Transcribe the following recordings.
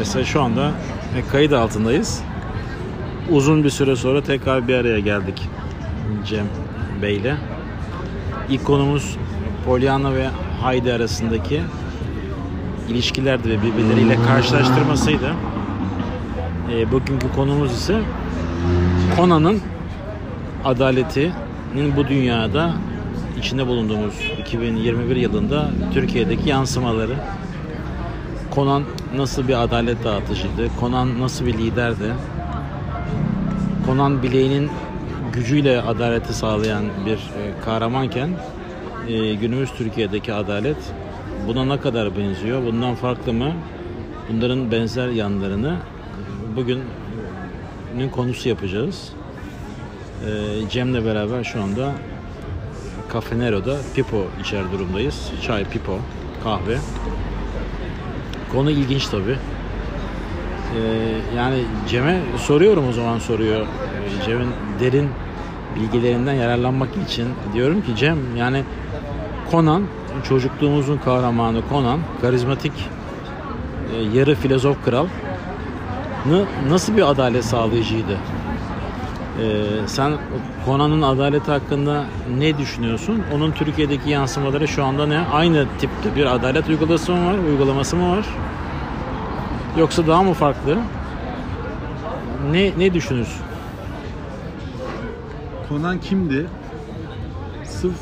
Mesela şu anda e, kayıt altındayız. Uzun bir süre sonra tekrar bir araya geldik Cem Bey'le. İlk konumuz Pollyanna ve Haydi arasındaki ilişkilerdi ve birbirleriyle karşılaştırmasıydı. E, bugünkü konumuz ise Conan'ın adaletinin bu dünyada içinde bulunduğumuz 2021 yılında Türkiye'deki yansımaları. Conan nasıl bir adalet dağıtıcıydı? Conan nasıl bir liderdi? Conan bileğinin gücüyle adaleti sağlayan bir e, kahramanken e, günümüz Türkiye'deki adalet buna ne kadar benziyor? Bundan farklı mı? Bunların benzer yanlarını bugünün konusu yapacağız. E, Cem'le beraber şu anda Cafe Nero'da Pipo içer durumdayız. Çay, Pipo, kahve. Konu ilginç tabi. Ee, yani Cem'e soruyorum o zaman soruyor. Ee, Cem'in derin bilgilerinden yararlanmak için diyorum ki Cem yani Conan çocukluğumuzun kahramanı Conan karizmatik e, yarı filozof kral nasıl bir adalet sağlayıcıydı? Ee, sen Conan'ın adaleti hakkında ne düşünüyorsun? Onun Türkiye'deki yansımaları şu anda ne? Aynı tipte bir adalet uygulaması mı var? Uygulaması mı var? Yoksa daha mı farklı? Ne ne düşünürsün? Conan kimdi? Sırf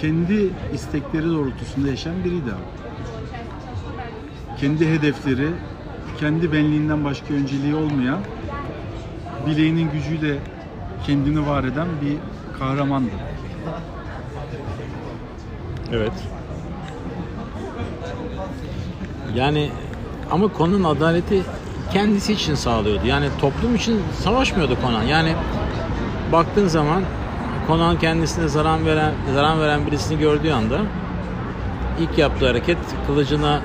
kendi istekleri doğrultusunda yaşayan biriydi abi. Kendi hedefleri, kendi benliğinden başka önceliği olmayan bileğinin gücüyle kendini var eden bir kahramandı. Evet. Yani ama konunun adaleti kendisi için sağlıyordu. Yani toplum için savaşmıyordu Conan. Yani baktığın zaman Conan kendisine zarar veren zarar veren birisini gördüğü anda ilk yaptığı hareket kılıcına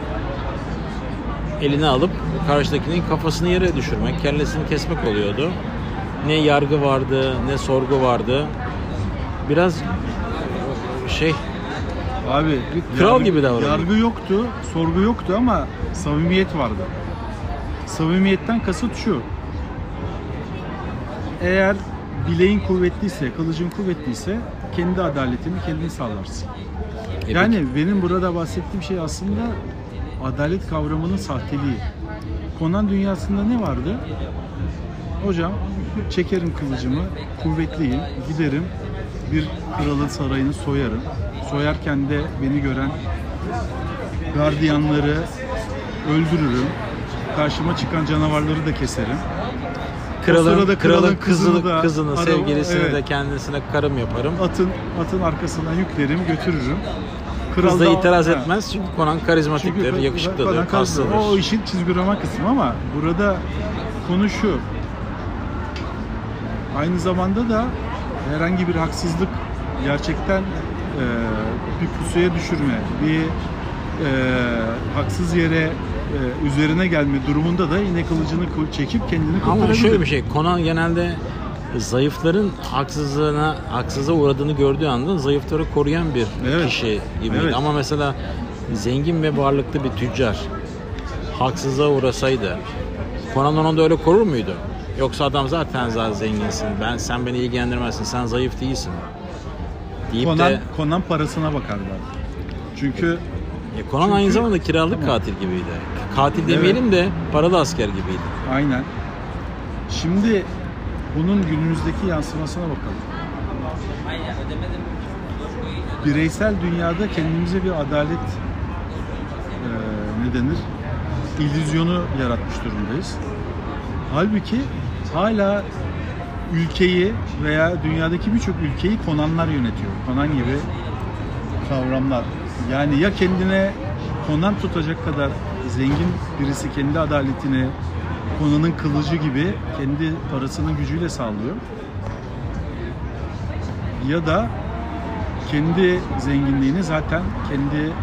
eline alıp karşıdakinin kafasını yere düşürmek, kellesini kesmek oluyordu. Ne yargı vardı, ne sorgu vardı. Biraz şey Abi Kral yargı, gibi davranıyor. Yargı yoktu, sorgu yoktu ama samimiyet vardı. Samimiyetten kasıt şu. Eğer bileğin kuvvetliyse, kılıcın kuvvetliyse kendi adaletini kendin sağlarsın. E Yani benim burada bahsettiğim şey aslında adalet kavramının sahteliği. Conan dünyasında ne vardı? Hocam çekerim kılıcımı, kuvvetliyim, giderim bir kralın sarayını soyarım. Soyarken de beni gören gardiyanları öldürürüm. Karşıma çıkan canavarları da keserim. kralın, kralın, kralın kızını, kızını da kızını, araba- sevgilisini evet. de kendisine karım yaparım. Atın atın arkasına yüklerim, götürürüm. Kız da itiraz Ha. etmez çünkü Conan karizmatiktir, Çünkü yakışıklıdır, kaslıdır. O işin çizgi roman kısmı ama burada konu şu. Aynı zamanda da herhangi bir haksızlık gerçekten e, bir pusuya düşürme, bir e, haksız yere e, üzerine gelme durumunda da yine kılıcını kıl- çekip kendini Ama kurtarabilir. şöyle bir şey, Conan genelde zayıfların haksızlığına, haksıza uğradığını gördüğü anda zayıfları koruyan bir Evet. kişi gibiydi. Evet. Ama mesela zengin ve varlıklı bir tüccar haksıza uğrasaydı Conan onu da öyle korur muydu? Yoksa adam zaten zaten zenginsin. Ben sen beni ilgilendirmezsin. Sen zayıf değilsin. Deyip Conan, de Conan parasına bakardı. Çünkü e, Conan aynı Çünkü- zamanda kiralık Tamam. katil gibiydi. Katil demeyelim de paralı asker gibiydi. Aynen. Şimdi bunun günümüzdeki yansımasına bakalım. Bireysel dünyada kendimize bir adalet eee ne denir? İllüzyonu yaratmış durumdayız. Halbuki hala ülkeyi veya dünyadaki birçok ülkeyi konanlar yönetiyor. Konan gibi kavramlar. Yani ya kendine konan tutacak kadar zengin birisi kendi adaletini konanın kılıcı gibi kendi parasının gücüyle sağlıyor. Ya da kendi zenginliğini zaten kendi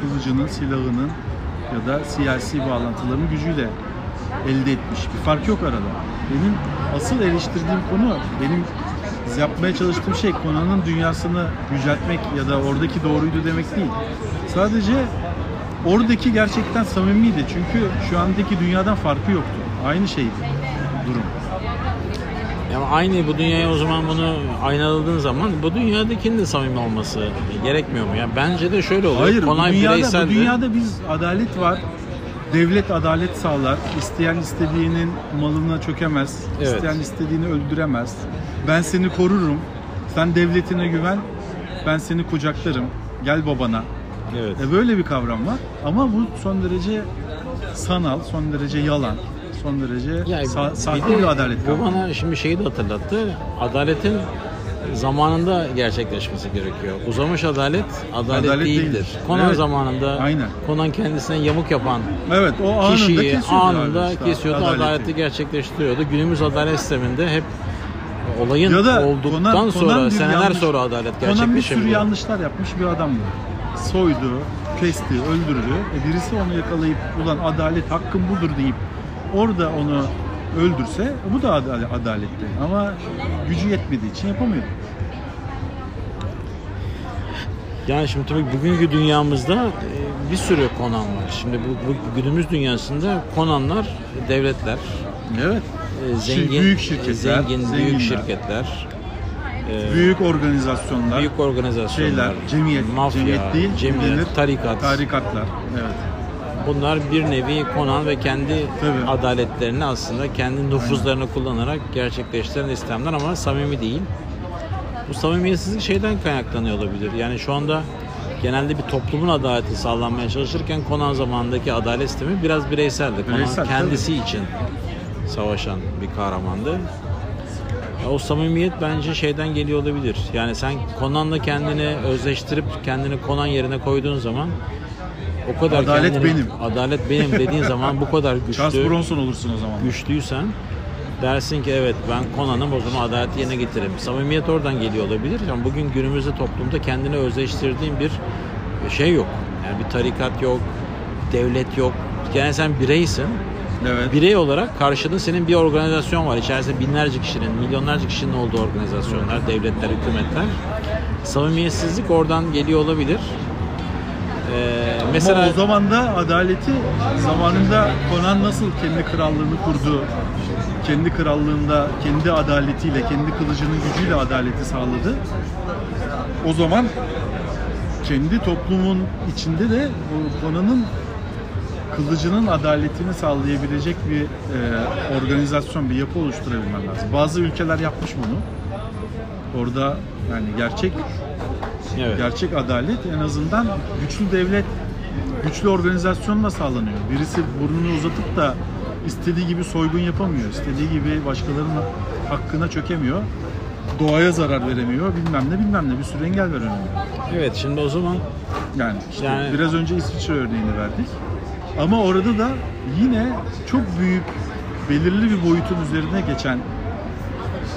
kılıcının, silahının ya da siyasi bağlantılarının gücüyle elde etmiş. Bir fark yok arada. Benim asıl eleştirdiğim konu, benim yapmaya çalıştığım şey Conan'ın dünyasını yüceltmek ya da oradaki doğruydu demek değil. Sadece oradaki gerçekten samimiydi. Çünkü şu andaki dünyadan farkı yoktu. Aynı şeydi durum. Yani aynı bu dünyaya o zaman bunu aynaladığın zaman bu dünyadakinin de samimi olması gerekmiyor mu? Ya bence de şöyle oluyor. Hayır, bu Konay dünyada, bu bireyseldi. dünyada biz adalet var. Devlet adalet sağlar. İsteyen istediğinin malına çökemez. Evet. İsteyen istediğini öldüremez. Ben seni korurum. Sen devletine güven. Ben seni kucaklarım. Gel babana. Evet. E böyle bir kavram var. Ama bu son derece sanal, son derece yalan, son derece Yani sa- sahte de bir, adalet Bu kavramı. bana şimdi şeyi de hatırlattı. Adaletin zamanında gerçekleşmesi gerekiyor. Uzamış adalet adalet, Adalet değildir. değildir. Konan Evet. zamanında Aynen. Konan kendisine yamuk yapan Evet, o anında kişiyi kesiyordu anında işte kesiyordu, adaleti. adaleti. gerçekleştiriyordu. Günümüz adalet sisteminde hep olayın Ya da olduktan Conan- sonra, Conan bir seneler yanlış- sonra adalet Conan bir sürü yanlışlar yapmış bir adamdı. Soydu, kesti, öldürdü. E birisi onu yakalayıp ulan adalet hakkım budur deyip orada onu öldürse bu da adale- adaletti. Ama gücü yetmediği için yapamıyor. Yani şimdi tabii bugünkü dünyamızda e, bir sürü Konan var. Şimdi bu, bu günümüz dünyasında Konanlar devletler, Evet. e, zengin, büyük şirketler, zengin büyük şirketler, e, Büyük organizasyonlar, büyük organizasyonlar, şeyler, cemiyet, mafya, cemiyet değil, cemiyet, denir, tarikat. tarikatlar. Evet. Bunlar bir nevi Konan ve kendi Tabii. adaletlerini aslında kendi nüfuzlarını kullanarak gerçekleştiren istemler ama samimi değil. Bu samimiyetsizlik şeyden kaynaklanıyor olabilir. Yani şu anda genelde bir toplumun adaleti sağlanmaya çalışırken Konan zamanındaki adalet sistemi biraz bireyseldi. Konan Bireysel, kendisi için savaşan bir kahramandı. O samimiyet bence şeyden geliyor olabilir. Yani sen Conan'la kendini özleştirip kendini Conan yerine koyduğun zaman o kadar Adalet kendini- benim. Adalet benim dediğin zaman bu kadar Charles güçlü Bronson olursun o zaman. güçlüysen dersin ki evet ben Conan'ım o zaman adaleti yerine getiririm. Samimiyet oradan geliyor olabilir. Ama bugün günümüzde toplumda kendini özleştirdiğin bir şey yok. Yani bir tarikat yok, devlet yok. Yani sen bireysin. Evet. Birey olarak karşında senin bir organizasyon var. İçerisinde binlerce kişinin, milyonlarca kişinin olduğu organizasyonlar, devletler, hükümetler. Samimiyetsizlik oradan geliyor olabilir. Ee, mesela Ama o zaman da adaleti zamanında Conan nasıl kendi krallığını kurdu, kendi krallığında kendi adaletiyle, kendi kılıcının gücüyle adaleti sağladı. O zaman kendi toplumun içinde de Conan'ın kılıcının adaletini sağlayabilecek bir e, organizasyon, bir yapı oluşturabilmen lazım. Bazı ülkeler yapmış bunu. Orada yani gerçek evet. gerçek adalet en azından güçlü devlet, güçlü organizasyonla sağlanıyor. Birisi burnunu uzatıp da istediği gibi soygun yapamıyor. istediği gibi başkalarının hakkına çökemiyor. Doğaya zarar veremiyor. Bilmem ne bilmem ne bir sürü engel var önünde. Evet şimdi o zaman Yani işte Yani- biraz önce İsviçre örneğini verdik. Ama orada da yine çok büyük belirli bir boyutun üzerine geçen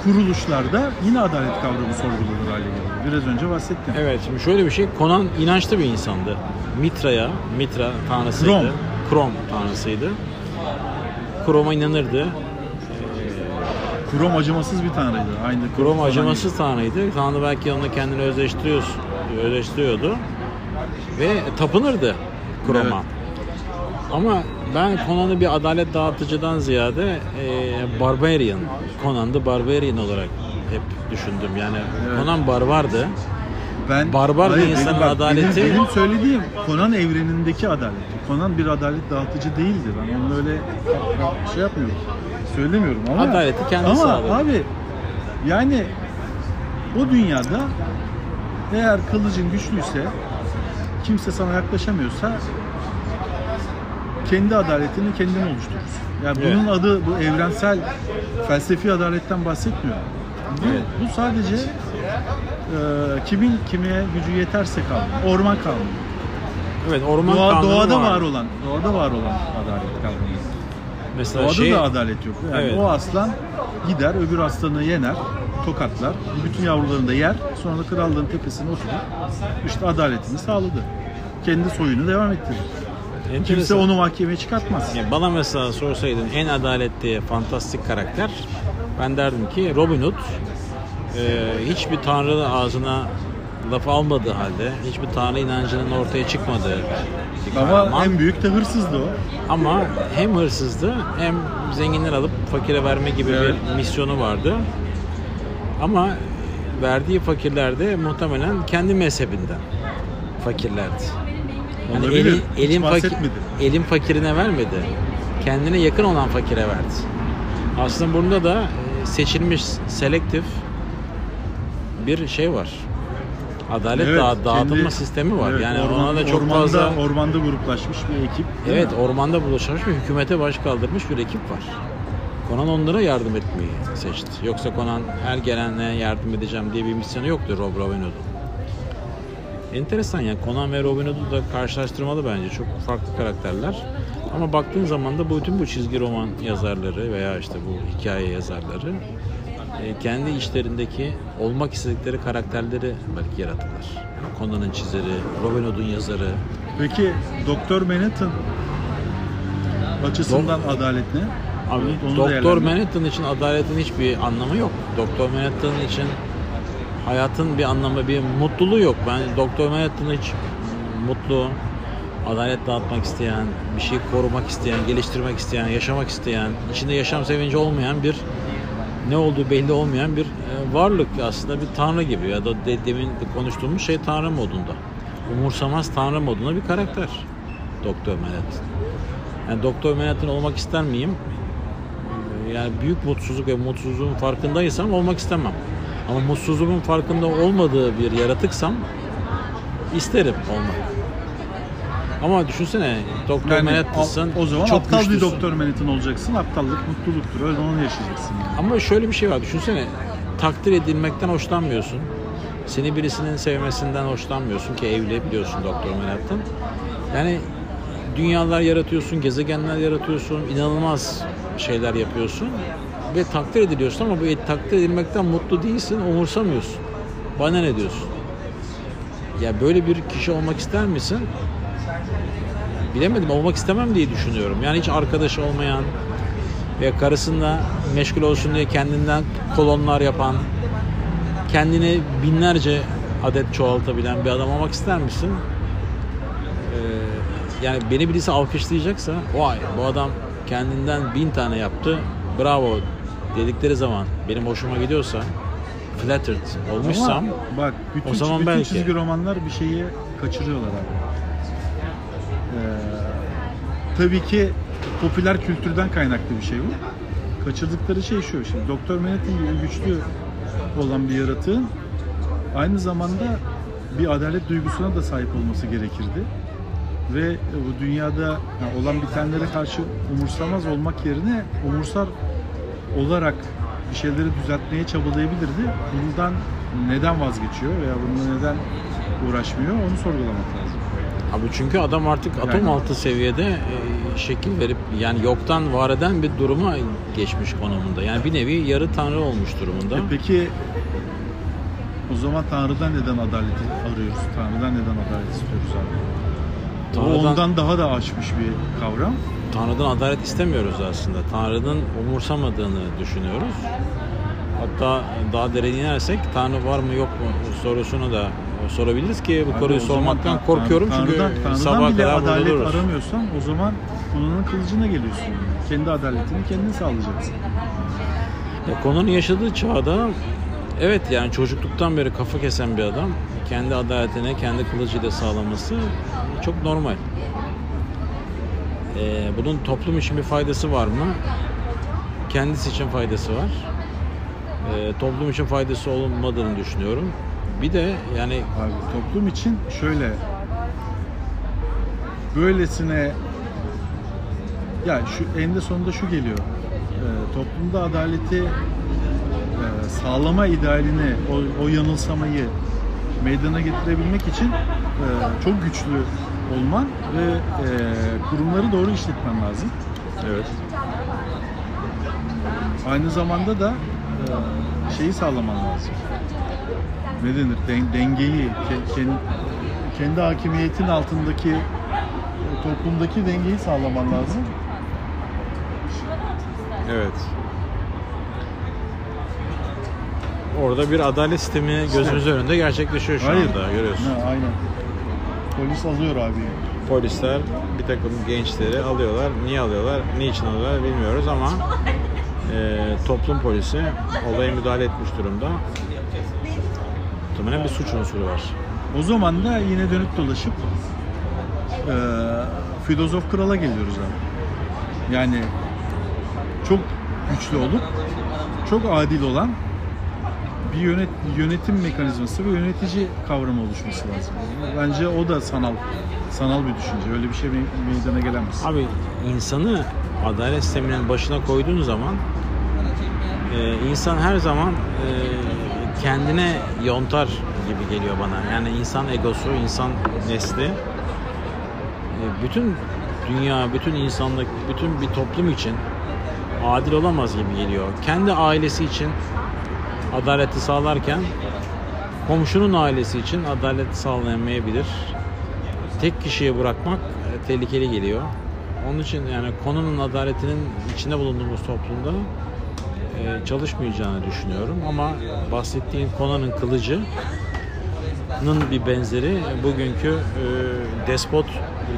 kuruluşlarda yine adalet kavramı sorgulanır hale geliyor. Biraz önce bahsettim. evet şimdi şöyle bir şey Conan inançlı bir insandı. Mitra'ya, Mitra tanrısıydı. Krom. Krom tanrısıydı. Krom'a inanırdı. Krom acımasız bir tanrıydı. Aynı Krom acımasız tanrıydı. Tanrı belki onunla kendini özleştiriyor, özleştiriyordu. Ve tapınırdı Krom'a. Evet. Ama ben Conan'ı bir adalet dağıtıcıdan ziyade e, barbarian, Conan'dı barbarian olarak hep düşündüm. Yani Evet. Conan barbardı. Ben Barbar bir Hayır, insanın benim adaleti- Benim, benim söylediğim Conan evrenindeki adalet. Conan bir adalet dağıtıcı değildi. Ben onu öyle şey yapmıyorum. Söylemiyorum ama Adaleti kendi ama sağladı. abi yani o dünyada eğer kılıcın güçlüyse kimse sana yaklaşamıyorsa kendi adaletini kendin oluşturursun. Yani Evet. bunun adı bu evrensel felsefi adaletten bahsetmiyorum. Bu, Evet. bu sadece e, kimin kime gücü yeterse kaldı. Orman kanunu. Evet orman Doğa, kanunu doğada var. var olan, doğada var olan adalet kavramı. Mesela Doğada şey, da adalet yok. Yani Evet. o aslan gider öbür aslanı yener, tokatlar, bütün yavrularını da yer, sonra da krallığın tepesine oturur. İşte adaletini sağladı. Kendi soyunu devam ettirir. Kimse enteresan. onu mahkemeye çıkartmaz. Ya bana mesela sorsaydın en adaletli fantastik karakter ben derdim ki Robin Hood e, hiçbir tanrı ağzına laf almadığı halde, hiçbir tanrı inancının ortaya çıkmadığı bir kahraman. Ama en büyük de hırsızdı o. Ama hem hırsızdı hem zenginler alıp fakire verme gibi Evet. bir misyonu vardı. Ama verdiği fakirler de muhtemelen kendi mezhebinden fakirlerdi. Yani Olabilir. Hiç elin, fakir, bahsetmedi. elin fakirine vermedi. Kendine yakın olan fakire verdi. Aslında burada da e, seçilmiş selektif bir şey var. Adalet Evet, dağı- dağıtılma sistemi var. evet, yani orman- ona da çok ormanda, fazla Ormanda gruplaşmış bir ekip. Evet mi? ormanda buluşmuş ve hükümete baş kaldırmış bir ekip var. Conan onlara yardım etmeyi seçti. Yoksa Conan her gelene yardım edeceğim diye bir misyonu yoktu Rob Robin Hood'un. Enteresan yani Conan ve Robin Hood'u da karşılaştırmalı bence. Çok farklı karakterler. Ama baktığın zaman da bütün bu çizgi roman yazarları veya işte bu hikaye yazarları e, kendi içlerindeki olmak istedikleri karakterleri belki yaratırlar. Yani Conan'ın çizeri, Robin Hood'un yazarı, Peki Doktor Manhattan açısından adalet ne? Abi Doktor. Manhattan için adaletin hiçbir anlamı yok. Doktor Manhattan için hayatın bir anlamı, bir mutluluğu yok. Ben Doktor Manhattan hiç mutlu, adalet dağıtmak isteyen, bir şeyi korumak isteyen, geliştirmek isteyen, yaşamak isteyen, içinde yaşam sevinci olmayan bir ne olduğu belli olmayan bir e, varlık aslında bir tanrı gibi ya da de, demin konuştuğumuz şey tanrı modunda. Umursamaz tanrı modunda bir karakter. Doktor Manhattan. Yani Doktor Manhattan olmak ister miyim? Yani büyük mutsuzluk ve mutsuzluğun farkındaysam olmak istemem. Ama mutsuzluğumun farkında olmadığı bir yaratıksam isterim olmak. Ama düşünsene Doktor Yani Manhattan'sın. o, o zaman çok aptal bir. Doktor Manhattan olacaksın. Aptallık mutluluktur. Öyle onu yaşayacaksın. Yani. Ama şöyle bir şey var. Düşünsene takdir edilmekten hoşlanmıyorsun. Seni birisinin sevmesinden hoşlanmıyorsun ki evli biliyorsun Doktor Manhattan. Yani dünyalar yaratıyorsun, gezegenler yaratıyorsun, inanılmaz şeyler yapıyorsun ve takdir ediliyorsun ama bu takdir edilmekten mutlu değilsin, umursamıyorsun. Bana ne diyorsun? Ya böyle bir kişi olmak ister misin? Bilemedim olmak istemem diye düşünüyorum. Yani hiç arkadaş olmayan ve karısında meşgul olsun diye kendinden kolonlar yapan, kendini binlerce adet çoğaltabilen bir adam olmak ister misin? Ee, yani beni birisi alkışlayacaksa vay bu adam kendinden bin tane yaptı bravo dedikleri zaman benim hoşuma gidiyorsa flattered olmuşsam Ama bak bütün, o zaman bütün belki. çizgi romanlar bir şeyi kaçırıyorlar abi. Ee, tabii ki popüler kültürden kaynaklı bir şey bu. Kaçırdıkları şey şu. Şimdi Doktor Manhattan gibi güçlü olan bir yaratığın aynı zamanda bir adalet duygusuna da sahip olması gerekirdi. Ve bu dünyada yani olan bitenlere karşı umursamaz olmak yerine umursar olarak bir şeyleri düzeltmeye çabalayabilirdi. Bundan neden vazgeçiyor veya bununla neden uğraşmıyor onu sorgulamak lazım. Abi çünkü adam artık atom Yani- altı seviyede e, şekil verip yani yoktan var eden bir duruma geçmiş konumunda. Yani bir nevi yarı tanrı olmuş durumunda. E peki o zaman Tanrı'dan neden adaleti arıyoruz? Tanrı'dan neden adalet istiyoruz abi? O Tanrı'dan- ondan daha da aşmış bir kavram. Tanrı'dan adalet istemiyoruz aslında. Tanrı'nın umursamadığını düşünüyoruz. Hatta daha derin inersek Tanrı var mı yok mu sorusunu da sorabiliriz ki bu zaman sormaktan Tan- korkuyorum çünkü Tanrı'dan, Tanrı'dan sabaha bile kadar adalet buluruz. aramıyorsan o zaman Kunan'ın kılıcına geliyorsun. Kendi adaletini kendin sağlayacaksın. Ya konunun yaşadığı çağda evet yani çocukluktan beri kafa kesen bir adam kendi adaletini kendi kılıcıyla sağlaması çok normal. Ee, bunun toplum için bir faydası var mı? Kendisi için faydası var. Ee, toplum için faydası olmadığını düşünüyorum. Bir de yani Abi toplum için şöyle böylesine ya şu eninde sonunda şu geliyor. Ee, toplumda adaleti e, sağlama idealini, o, o yanılsamayı meydana getirebilmek için e, çok güçlü olman ve e, kurumları doğru işletmen lazım. evet Aynı zamanda da e, şeyi sağlaman lazım. Ne denir? Den- dengeyi, ke- ken- kendi hakimiyetin altındaki e, toplumdaki dengeyi sağlaman lazım. Evet. orada bir adalet sistemi gözümüzün önünde gerçekleşiyor şu anda görüyorsun. Ha, aynen. Polis alıyor abi. Polisler bir takım gençleri alıyorlar. Niye alıyorlar, niçin alıyorlar bilmiyoruz ama e, toplum polisi olaya müdahale etmiş durumda. Muhtemelen bir suç unsuru var. O zaman da yine dönüp dolaşıp eee filozof krala geliyoruz abi. Yani çok güçlü olup çok adil olan bir yönet, yönetim mekanizması ve yönetici kavramı oluşması lazım. Bence o da sanal sanal bir düşünce. Öyle bir şey me- meydana gelemez. Abi insanı adalet sisteminin başına koyduğun zaman e, insan her zaman e, kendine yontar gibi geliyor bana. Yani insan egosu, insan nesli e, bütün dünya, bütün insanlık, bütün bir toplum için adil olamaz gibi geliyor. Kendi ailesi için adaleti sağlarken komşunun ailesi için adaleti sağlayamayabilir. Tek kişiye bırakmak e, tehlikeli geliyor. Onun için yani konunun adaletinin içinde bulunduğumuz toplumda e, çalışmayacağını düşünüyorum ama bahsettiğin konanın kılıcının bir benzeri bugünkü e, despot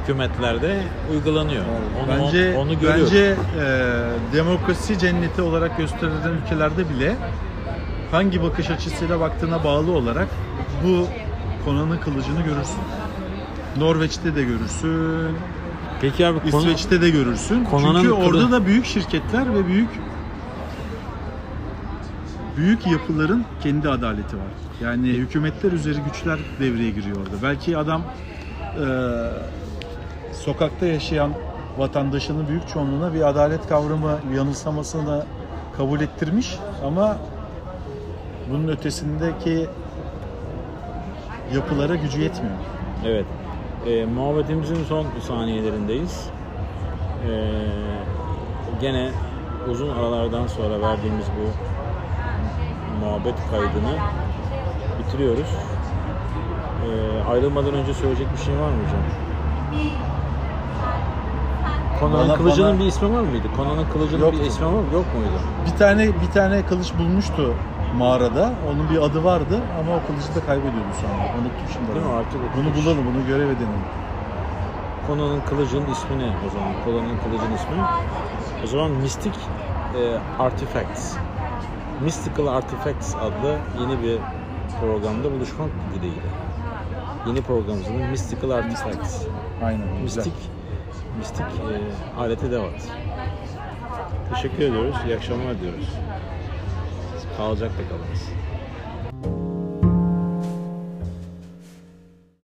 hükümetlerde uygulanıyor. Onu, bence onu görüyoruz. bence eee, demokrasi cenneti olarak gösterilen ülkelerde bile hangi bakış açısıyla baktığına bağlı olarak bu konanın kılıcını görürsün. Norveç'te de görürsün, Peki abi konu, İsveç'te de görürsün. Konanın Çünkü kılı- orada da büyük şirketler ve büyük büyük yapıların kendi adaleti var. Yani hükümetler üzeri güçler devreye giriyor orada. Belki adam eee, sokakta yaşayan vatandaşının büyük çoğunluğuna bir adalet kavramı yanılsamasını kabul ettirmiş ama bunun ötesindeki yapılara gücü yetmiyor. Evet. E, muhabbetimizin son saniyelerindeyiz. E, gene uzun aralardan sonra verdiğimiz bu muhabbet kaydını bitiriyoruz. E, ayrılmadan önce söyleyecek bir şey var mı hocam? Konanın kılıcının bana- bir ismi var mıydı? Konanın kılıcının Yoktu. bir ismi var mı? Yok muydu? Bir tane bir tane kılıç bulmuştu mağarada. Onun bir adı vardı ama o kılıcı da kaybediyordu sonra. Unuttum şimdi. Değil mi? Artık Bunu bulalım, bunu görev edelim. Konanın kılıcının ismi ne o zaman? Konanın kılıcının ismi. O zaman Mystic e, Artifacts. Mystical Artifacts adlı yeni bir programda buluşmak dileğiyle. Yeni programımızın Mystical Artifacts. Aynen. Güzel. Mistik, mistik e, alete devat. Teşekkür ediyoruz. İyi akşamlar diyoruz. Sağlıcakla kalınız.